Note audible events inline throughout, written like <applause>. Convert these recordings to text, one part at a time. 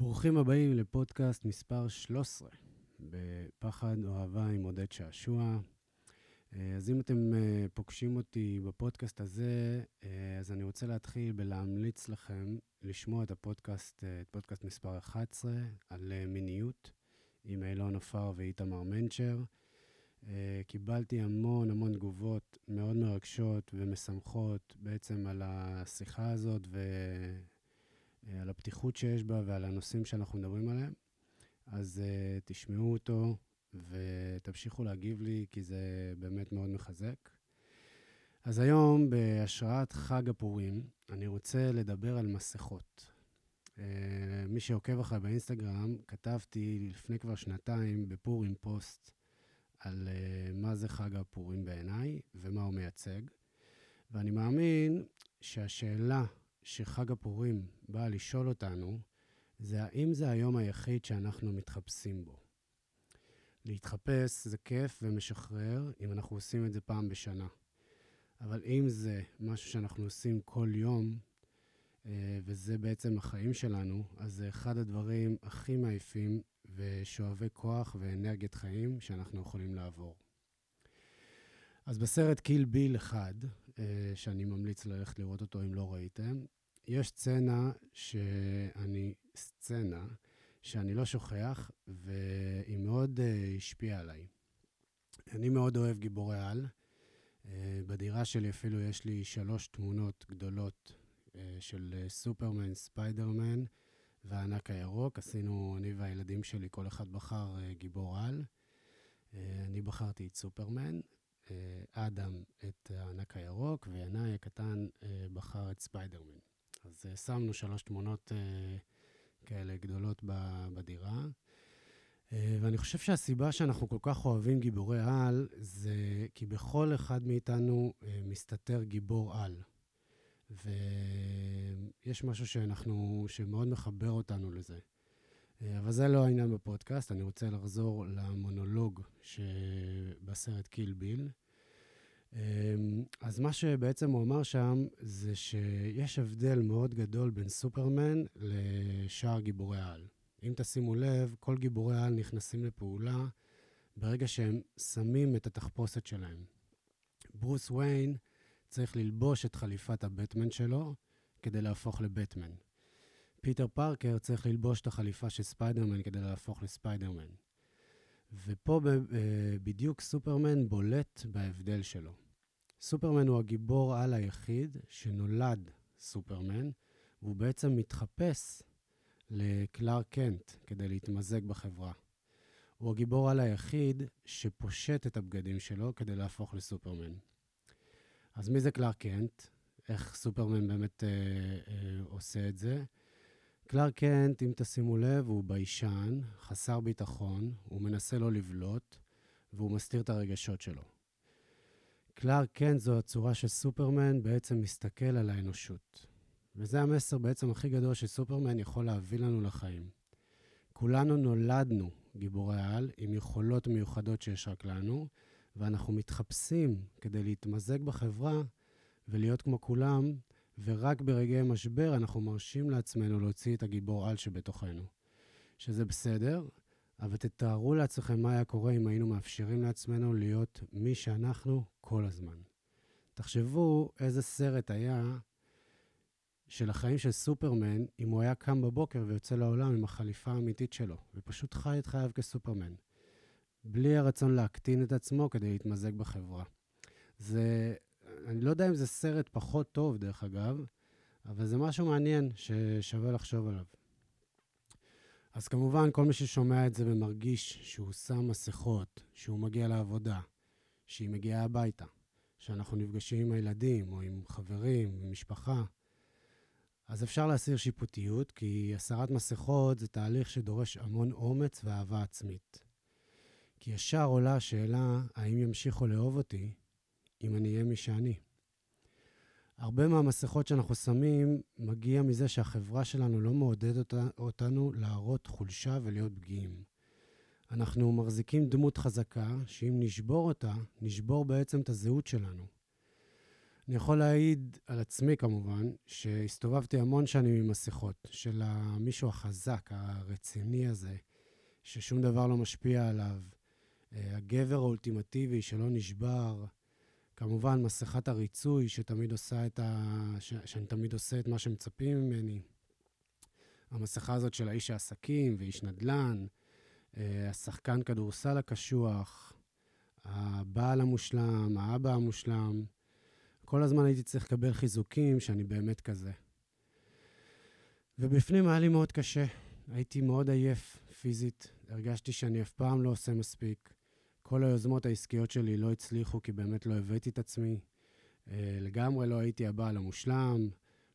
ברוכים הבאים לפודקאסט מספר 13, בפחד או אהבה עם עודד שעשוע. אה, אז אם אתם אה, פוגשים אותי בפודקאסט הזה, אה, אז אני רוצה להתחיל בלהמליץ לכם לשמוע את הפודקאסט, את פודקאסט מספר 11, על מיניות, עם אילון עופר ואיתמר מנצ'ר. קיבלתי המון המון תגובות מאוד מרגשות ומשמחות בעצם על השיחה הזאת ועל הפתיחות שיש בה ועל הנושאים שאנחנו מדברים עליהם. אז uh, תשמעו אותו ותמשיכו להגיב לי, כי זה באמת מאוד מחזק. אז היום, בהשראת חג הפורים, אני רוצה לדבר על מסכות. Uh, מי שעוקב אחריי באינסטגרם, כתבתי לפני כבר שנתיים בפורים פוסט על uh, מה זה חג הפורים בעיניי ומה הוא מייצג. ואני מאמין שהשאלה שחג הפורים באה לשאול אותנו, זה האם זה היום היחיד שאנחנו מתחפשים בו. להתחפש זה כיף ומשחרר אם אנחנו עושים את זה פעם בשנה. אבל אם זה משהו שאנחנו עושים כל יום, אה, וזה בעצם החיים שלנו, אז זה אחד הדברים הכי מעייפים ושואבי כוח ואנרגיית חיים שאנחנו יכולים לעבור. אז בסרט קיל ביל אחד, אה, שאני ממליץ ללכת לראות אותו אם לא ראיתם, יש סצנה שאני, סצנה שאני לא שוכח, והיא מאוד uh, השפיעה עליי. אני מאוד אוהב גיבורי על. Uh, בדירה שלי אפילו יש לי שלוש תמונות גדולות uh, של סופרמן, ספיידרמן והענק הירוק. עשינו, אני והילדים שלי, כל אחד בחר uh, גיבור על. Uh, אני בחרתי את סופרמן, אדם את הענק הירוק, וינאי הקטן בחר את ספיידרמן. אז uh, שמנו שלוש תמונות uh, כאלה גדולות בדירה. Uh, ואני חושב שהסיבה שאנחנו כל כך אוהבים גיבורי על, זה כי בכל אחד מאיתנו מסתתר גיבור על. ויש משהו שאנחנו, שמאוד מחבר אותנו לזה. אבל זה לא העניין בפודקאסט, אני רוצה לחזור למונולוג שבסרט קיל ביל. אמ, אז מה שבעצם הוא אמר שם, זה שיש הבדל מאוד גדול בין סופרמן לשאר גיבורי העל. אם תשימו לב, כל גיבורי העל נכנסים לפעולה ברגע שהם שמים את התחפושת שלהם. ברוס ויין צריך ללבוש את חליפת הבטמן שלו כדי להפוך לבטמן. פיטר פארקר צריך ללבוש את החליפה של ספיידרמן כדי להפוך לספיידרמן. ופה אה, בדיוק סופרמן בולט בהבדל שלו. סופרמן הוא הגיבור על היחיד שנולד סופרמן, והוא בעצם מתחפש לקלארק קנט כדי להתמזג בחברה. הוא הגיבור על היחיד שפושט את הבגדים שלו כדי להפוך לסופרמן. אז מי זה קלאר קנט? איך סופרמן באמת אה, אה, עושה את זה? קלאר קנט, אם תשימו לב, הוא ביישן, חסר ביטחון, הוא מנסה לא לבלוט, והוא מסתיר את הרגשות שלו. קלאר קנט זו הצורה שסופרמן בעצם מסתכל על האנושות. וזה המסר בעצם הכי גדול שסופרמן יכול להביא לנו לחיים. כולנו נולדנו גיבורי על עם יכולות מיוחדות שיש רק לנו, ואנחנו מתחפשים כדי להתמזג בחברה ולהיות כמו כולם, ורק ברגעי משבר אנחנו מרשים לעצמנו להוציא את הגיבור על שבתוכנו. שזה בסדר, אבל תתארו לעצמכם מה היה קורה אם היינו מאפשרים לעצמנו להיות מי שאנחנו כל הזמן. תחשבו איזה סרט היה של החיים של סופרמן אם הוא היה קם בבוקר ויוצא לעולם עם החליפה האמיתית שלו, ופשוט חי את חייו כסופרמן, בלי הרצון להקטין את עצמו כדי להתמזג בחברה. זה אני לא יודע אם זה סרט פחות טוב, דרך אגב, אבל זה משהו מעניין ששווה לחשוב עליו. אז כמובן, כל מי ששומע את זה ומרגיש שהוא שם מסכות, שהוא מגיע לעבודה, שהיא מגיעה הביתה, שאנחנו נפגשים עם הילדים או עם חברים, עם משפחה, אז אפשר להסיר שיפוטיות, כי הסרת מסכות זה תהליך שדורש המון אומץ ואהבה עצמית. כי ישר עולה השאלה, האם ימשיכו לאהוב אותי אם אני אהיה מי שאני. הרבה מהמסכות שאנחנו שמים מגיע מזה שהחברה שלנו לא מעודדת אותנו להראות חולשה ולהיות פגיעים. אנחנו מחזיקים דמות חזקה, שאם נשבור אותה, נשבור בעצם את הזהות שלנו. אני יכול להעיד על עצמי כמובן, שהסתובבתי המון שנים עם מסכות, של המישהו החזק, הרציני הזה, ששום דבר לא משפיע עליו, אה, הגבר האולטימטיבי שלא נשבר, כמובן מסכת הריצוי שתמיד עושה את ה... ש... שאני תמיד עושה את מה שמצפים ממני. המסכה הזאת של האיש העסקים ואיש נדל"ן, אה, השחקן כדורסל הקשוח, הבעל המושלם, האבא המושלם. כל הזמן הייתי צריך לקבל חיזוקים שאני באמת כזה. ובפנים היה לי מאוד קשה. הייתי מאוד עייף פיזית, הרגשתי שאני אף פעם לא עושה מספיק. כל היוזמות העסקיות שלי לא הצליחו כי באמת לא הבאתי את עצמי. אה, לגמרי לא הייתי הבעל המושלם.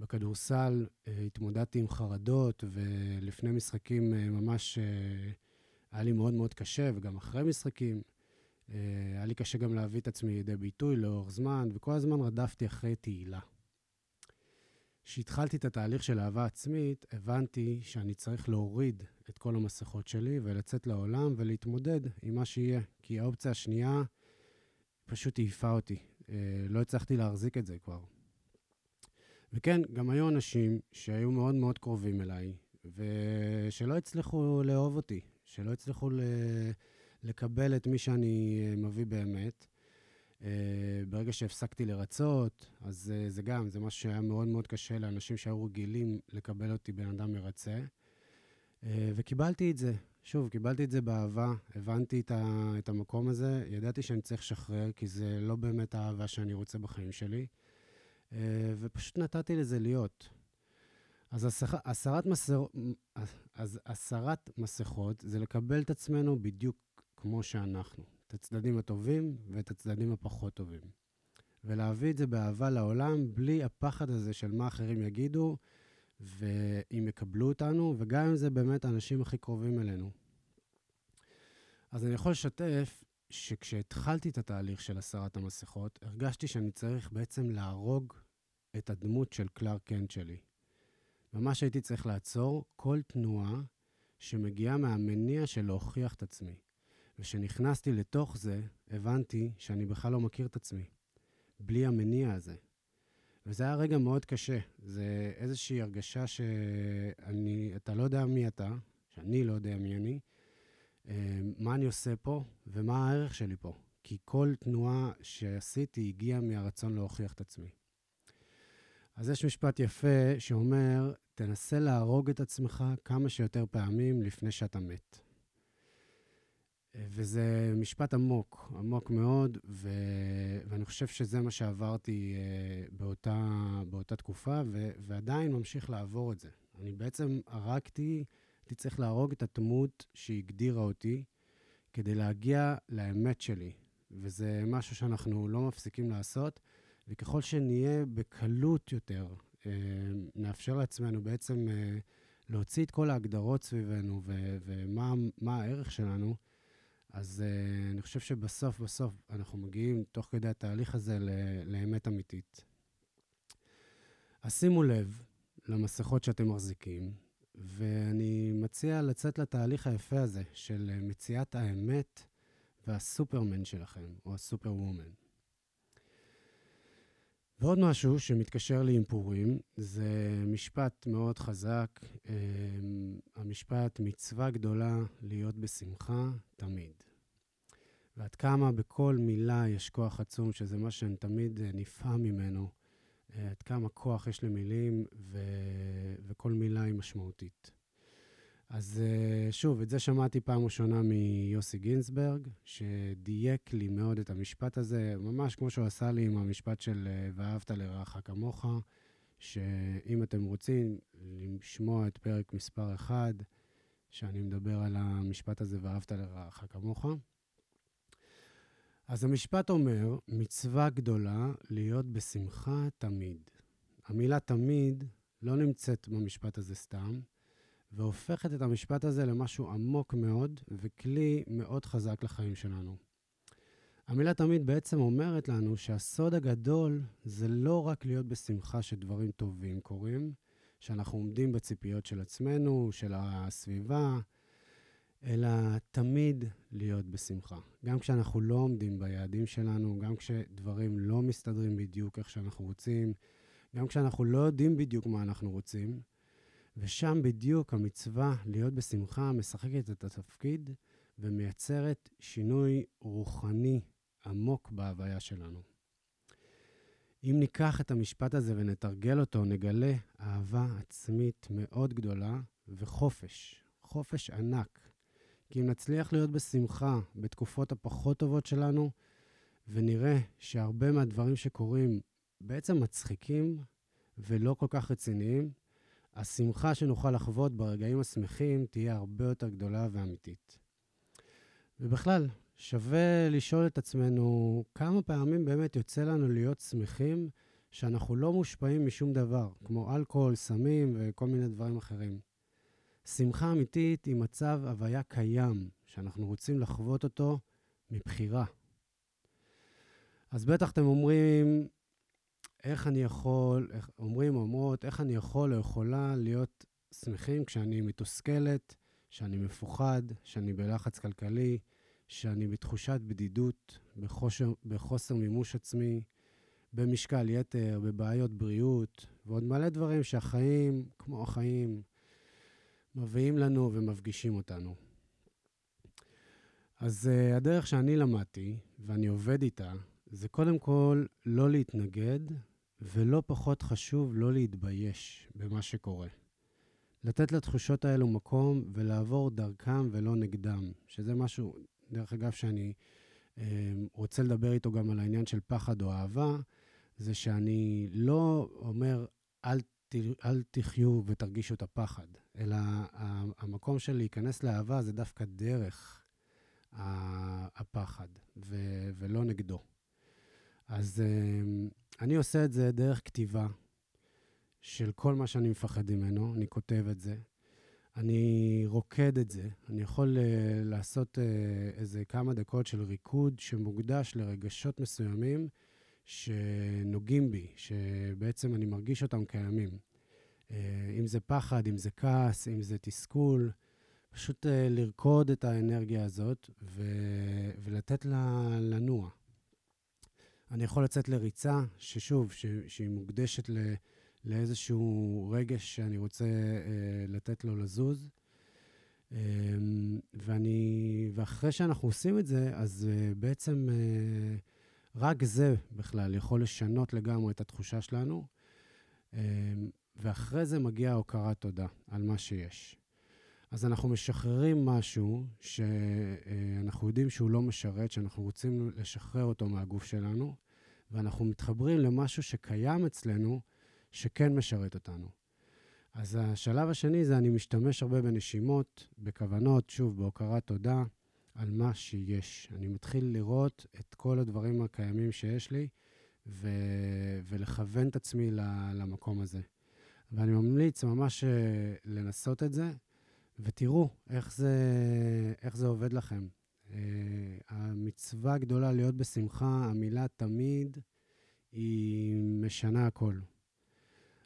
בכדורסל אה, התמודדתי עם חרדות, ולפני משחקים אה, ממש היה לי מאוד מאוד קשה, וגם אחרי משחקים. היה לי קשה גם להביא את עצמי לידי ביטוי לאורך זמן, וכל הזמן רדפתי אחרי תהילה. כשהתחלתי את התהליך של אהבה עצמית, הבנתי שאני צריך להוריד את כל המסכות שלי ולצאת לעולם ולהתמודד עם מה שיהיה. כי האופציה השנייה פשוט העיפה אותי. אה, לא הצלחתי להחזיק את זה כבר. וכן, גם היו אנשים שהיו מאוד מאוד קרובים אליי, ושלא הצליחו לאהוב אותי, שלא הצליחו לקבל את מי שאני אה, מביא באמת. Uh, ברגע שהפסקתי לרצות, אז uh, זה גם, זה משהו שהיה מאוד מאוד קשה לאנשים שהיו רגילים לקבל אותי בן אדם מרצה. Uh, וקיבלתי את זה. שוב, קיבלתי את זה באהבה, הבנתי את, ה, את המקום הזה, ידעתי שאני צריך לשחרר, כי זה לא באמת האהבה שאני רוצה בחיים שלי, uh, ופשוט נתתי לזה להיות. אז הסר, הסרת, מסר, מסכות זה לקבל את עצמנו בדיוק כמו שאנחנו. את הצדדים הטובים ואת הצדדים הפחות טובים. ולהביא את זה באהבה לעולם, בלי הפחד הזה של מה אחרים יגידו, ואם יקבלו אותנו, וגם אם זה באמת האנשים הכי קרובים אלינו. אז אני יכול לשתף שכשהתחלתי את התהליך של הסרת המסכות, הרגשתי שאני צריך בעצם להרוג את הדמות של קלאר קנט שלי. ממש הייתי צריך לעצור כל תנועה שמגיעה מהמניע של להוכיח את עצמי. וכשנכנסתי לתוך זה, הבנתי שאני בכלל לא מכיר את עצמי, בלי המניע הזה. וזה היה רגע מאוד קשה. זה איזושהי הרגשה שאני, אתה לא יודע מי אתה, שאני לא יודע מי אני, אה, מה אני עושה פה ומה הערך שלי פה. כי כל תנועה שעשיתי הגיעה מהרצון להוכיח את עצמי. אז יש משפט יפה שאומר, תנסה להרוג את עצמך כמה שיותר פעמים לפני שאתה מת. וזה משפט עמוק, עמוק מאוד, ו... ואני חושב שזה מה שעברתי uh, באותה, באותה תקופה, ו... ועדיין ממשיך לעבור את זה. אני בעצם הרגתי, הייתי צריך להרוג את הדמות שהגדירה אותי כדי להגיע לאמת שלי, וזה משהו שאנחנו לא מפסיקים לעשות, וככל שנהיה בקלות יותר, uh, נאפשר לעצמנו בעצם uh, להוציא את כל ההגדרות סביבנו ו... ומה הערך שלנו, אז uh, אני חושב שבסוף, בסוף, אנחנו מגיעים, תוך כדי התהליך הזה, לאמת אמיתית. אז שימו לב למסכות שאתם מחזיקים, ואני מציע לצאת לתהליך היפה הזה של אה, מציאת האמת והסופרמן שלכם, או הסופר-וומן. ועוד משהו שמתקשר לי עם פורים, זה משפט מאוד חזק, אה, המשפט מצווה גדולה להיות בשמחה תמיד. ועד כמה בכל מילה יש כוח עצום, שזה מה שאני תמיד אה, נפעם ממנו, אה, עד כמה כוח יש למילים, ו... וכל מילה היא משמעותית. אז אה, שוב, את זה שמעתי פעם ראשונה מיוסי גינזברג, שדייק לי מאוד את המשפט הזה, ממש כמו שהוא עשה לי עם המשפט של ואהבת לרעך כמוך, שאם אתם רוצים לשמוע את פרק מספר 1, שאני מדבר על המשפט הזה, ואהבת לרעך כמוך, אז המשפט אומר, מצווה גדולה להיות בשמחה תמיד. המילה תמיד לא נמצאת במשפט הזה סתם, והופכת את המשפט הזה למשהו עמוק מאוד וכלי מאוד חזק לחיים שלנו. המילה תמיד בעצם אומרת לנו שהסוד הגדול זה לא רק להיות בשמחה שדברים טובים קורים, שאנחנו עומדים בציפיות של עצמנו, של הסביבה, אלא תמיד להיות בשמחה. גם כשאנחנו לא עומדים ביעדים שלנו, גם כשדברים לא מסתדרים בדיוק איך שאנחנו רוצים, גם כשאנחנו לא יודעים בדיוק מה אנחנו רוצים, ושם בדיוק המצווה להיות בשמחה משחקת את התפקיד ומייצרת שינוי רוחני עמוק בהוויה שלנו. אם ניקח את המשפט הזה ונתרגל אותו, נגלה אהבה עצמית מאוד גדולה וחופש, חופש ענק. כי אם נצליח להיות בשמחה בתקופות הפחות טובות שלנו, ונראה שהרבה מהדברים שקורים בעצם מצחיקים ולא כל כך רציניים, השמחה שנוכל לחוות ברגעים השמחים תהיה הרבה יותר גדולה ואמיתית. ובכלל, שווה לשאול את עצמנו כמה פעמים באמת יוצא לנו להיות שמחים שאנחנו לא מושפעים משום דבר, כמו אלכוהול, סמים וכל מיני דברים אחרים. שמחה אמיתית היא מצב הוויה קיים, שאנחנו רוצים לחוות אותו מבחירה. אז בטח אתם אומרים, איך אני יכול, איך, אומרים או אומרות, איך אני יכול או יכולה להיות שמחים כשאני מתוסכלת, שאני מפוחד, שאני בלחץ כלכלי, שאני בתחושת בדידות, בחושר, בחוסר מימוש עצמי, במשקל יתר, בבעיות בריאות, ועוד מלא דברים שהחיים, כמו החיים, מביאים לנו ומפגישים אותנו. אז uh, הדרך שאני למדתי, ואני עובד איתה, זה קודם כל לא להתנגד, ולא פחות חשוב, לא להתבייש במה שקורה. לתת לתחושות האלו מקום ולעבור דרכם ולא נגדם, שזה משהו, דרך אגב, שאני אה, רוצה לדבר איתו גם על העניין של פחד או אהבה, זה שאני לא אומר, אל, אל תחיו ותרגישו את הפחד, אלא המקום של להיכנס לאהבה זה דווקא דרך הפחד, ו, ולא נגדו. אז אה, אני עושה את זה דרך כתיבה של כל מה שאני מפחד ממנו, אני כותב את זה. אני רוקד את זה. אני יכול uh, לעשות uh, איזה כמה דקות של ריקוד שמוקדש לרגשות מסוימים שנוגעים בי, שבעצם אני מרגיש אותם קיימים. Uh, אם זה פחד, אם זה כעס, אם זה תסכול, פשוט uh, לרקוד את האנרגיה הזאת ו- ולתת לה לנוע. אני יכול לצאת לריצה, ששוב, ש- שהיא מוקדשת ל... לאיזשהו רגש שאני רוצה אה, לתת לו לזוז. אה, ואני, ואחרי שאנחנו עושים את זה, אז אה, בעצם אה, רק זה בכלל יכול לשנות לגמרי את התחושה שלנו. אה, ואחרי זה מגיעה הוקרת תודה על מה שיש. אז אנחנו משחררים משהו שאנחנו יודעים שהוא לא משרת, שאנחנו רוצים לשחרר אותו מהגוף שלנו, ואנחנו מתחברים למשהו שקיים אצלנו, שכן משרת אותנו. אז השלב השני זה אני משתמש הרבה בנשימות, בכוונות, שוב, בהוקרת תודה על מה שיש. אני מתחיל לראות את כל הדברים הקיימים שיש לי ו- ולכוון את עצמי למקום הזה. ואני ממליץ ממש אה, לנסות את זה, ותראו איך זה, איך זה עובד לכם. Uh, המצווה הגדולה להיות בשמחה, המילה תמיד, היא משנה הכל.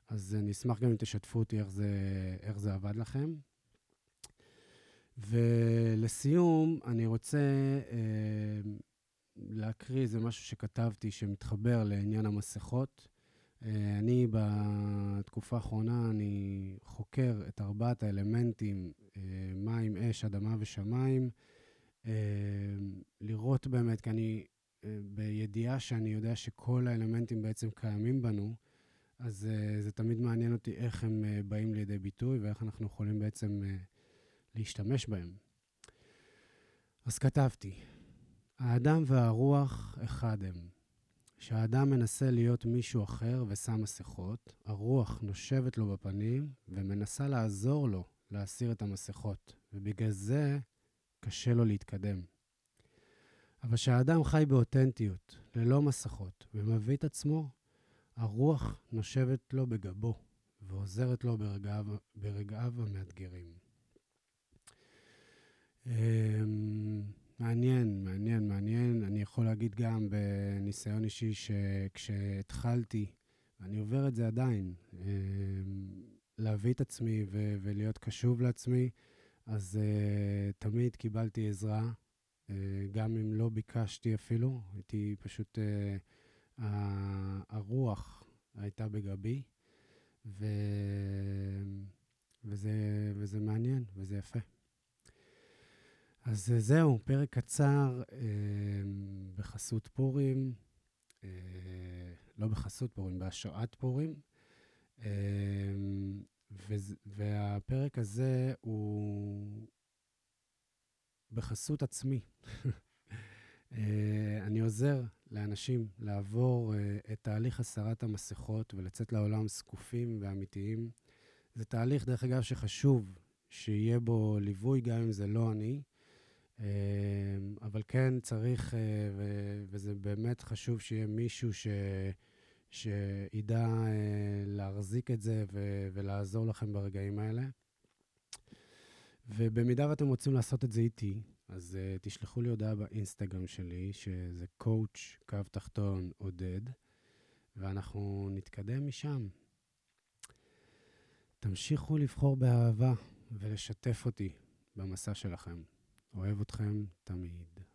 אז אני אשמח גם אם תשתפו אותי איך זה, איך זה עבד לכם. ולסיום, אני רוצה אה, להקריא איזה משהו שכתבתי שמתחבר לעניין המסכות. אה, אני בתקופה האחרונה, אני חוקר את ארבעת האלמנטים, אה, מים, אש, אדמה ושמיים, אה, לראות באמת, כי אני אה, בידיעה שאני יודע שכל האלמנטים בעצם קיימים בנו, אז uh, זה תמיד מעניין אותי איך הם uh, באים לידי ביטוי ואיך אנחנו יכולים בעצם uh, להשתמש בהם. אז כתבתי, האדם והרוח אחד הם. כשהאדם מנסה להיות מישהו אחר ושם מסכות, הרוח נושבת לו בפנים ומנסה לעזור לו להסיר את המסכות, ובגלל זה קשה לו להתקדם. אבל כשהאדם חי באותנטיות, ללא מסכות, ומביא את עצמו, הרוח נושבת לו בגבו ועוזרת לו ברגעיו, ברגעיו המאתגרים. אמ, מעניין, מעניין, מעניין. אני יכול להגיד גם בניסיון אישי שכשהתחלתי, ואני עובר את זה עדיין, אמ, להביא את עצמי ו- ולהיות קשוב לעצמי, אז uh, תמיד קיבלתי עזרה, uh, גם אם לא ביקשתי אפילו, הייתי פשוט, uh, הרוח הייתה בגבי, ו... וזה, וזה מעניין וזה יפה. אז זהו, פרק קצר אה, בחסות פורים, אה, לא בחסות פורים, בהשראת פורים. אה, והפרק הזה הוא בחסות עצמי. <laughs> אה, אני עוזר לאנשים לעבור אה, את תהליך הסרת המסכות ולצאת לעולם זקופים ואמיתיים. זה תהליך, דרך אגב, שחשוב שיהיה בו ליווי, גם אם זה לא אני. אה, אבל כן צריך, וזה באמת חשוב שיהיה מישהו ש... שידע להחזיק את זה ו... ולעזור לכם ברגעים האלה. ובמידה ואתם רוצים לעשות את זה איתי, אז uh, תשלחו לי הודעה באינסטגרם שלי, שזה coach, קו תחתון, עודד, ואנחנו נתקדם משם. תמשיכו לבחור באהבה ולשתף אותי במסע שלכם. אוהב אתכם תמיד.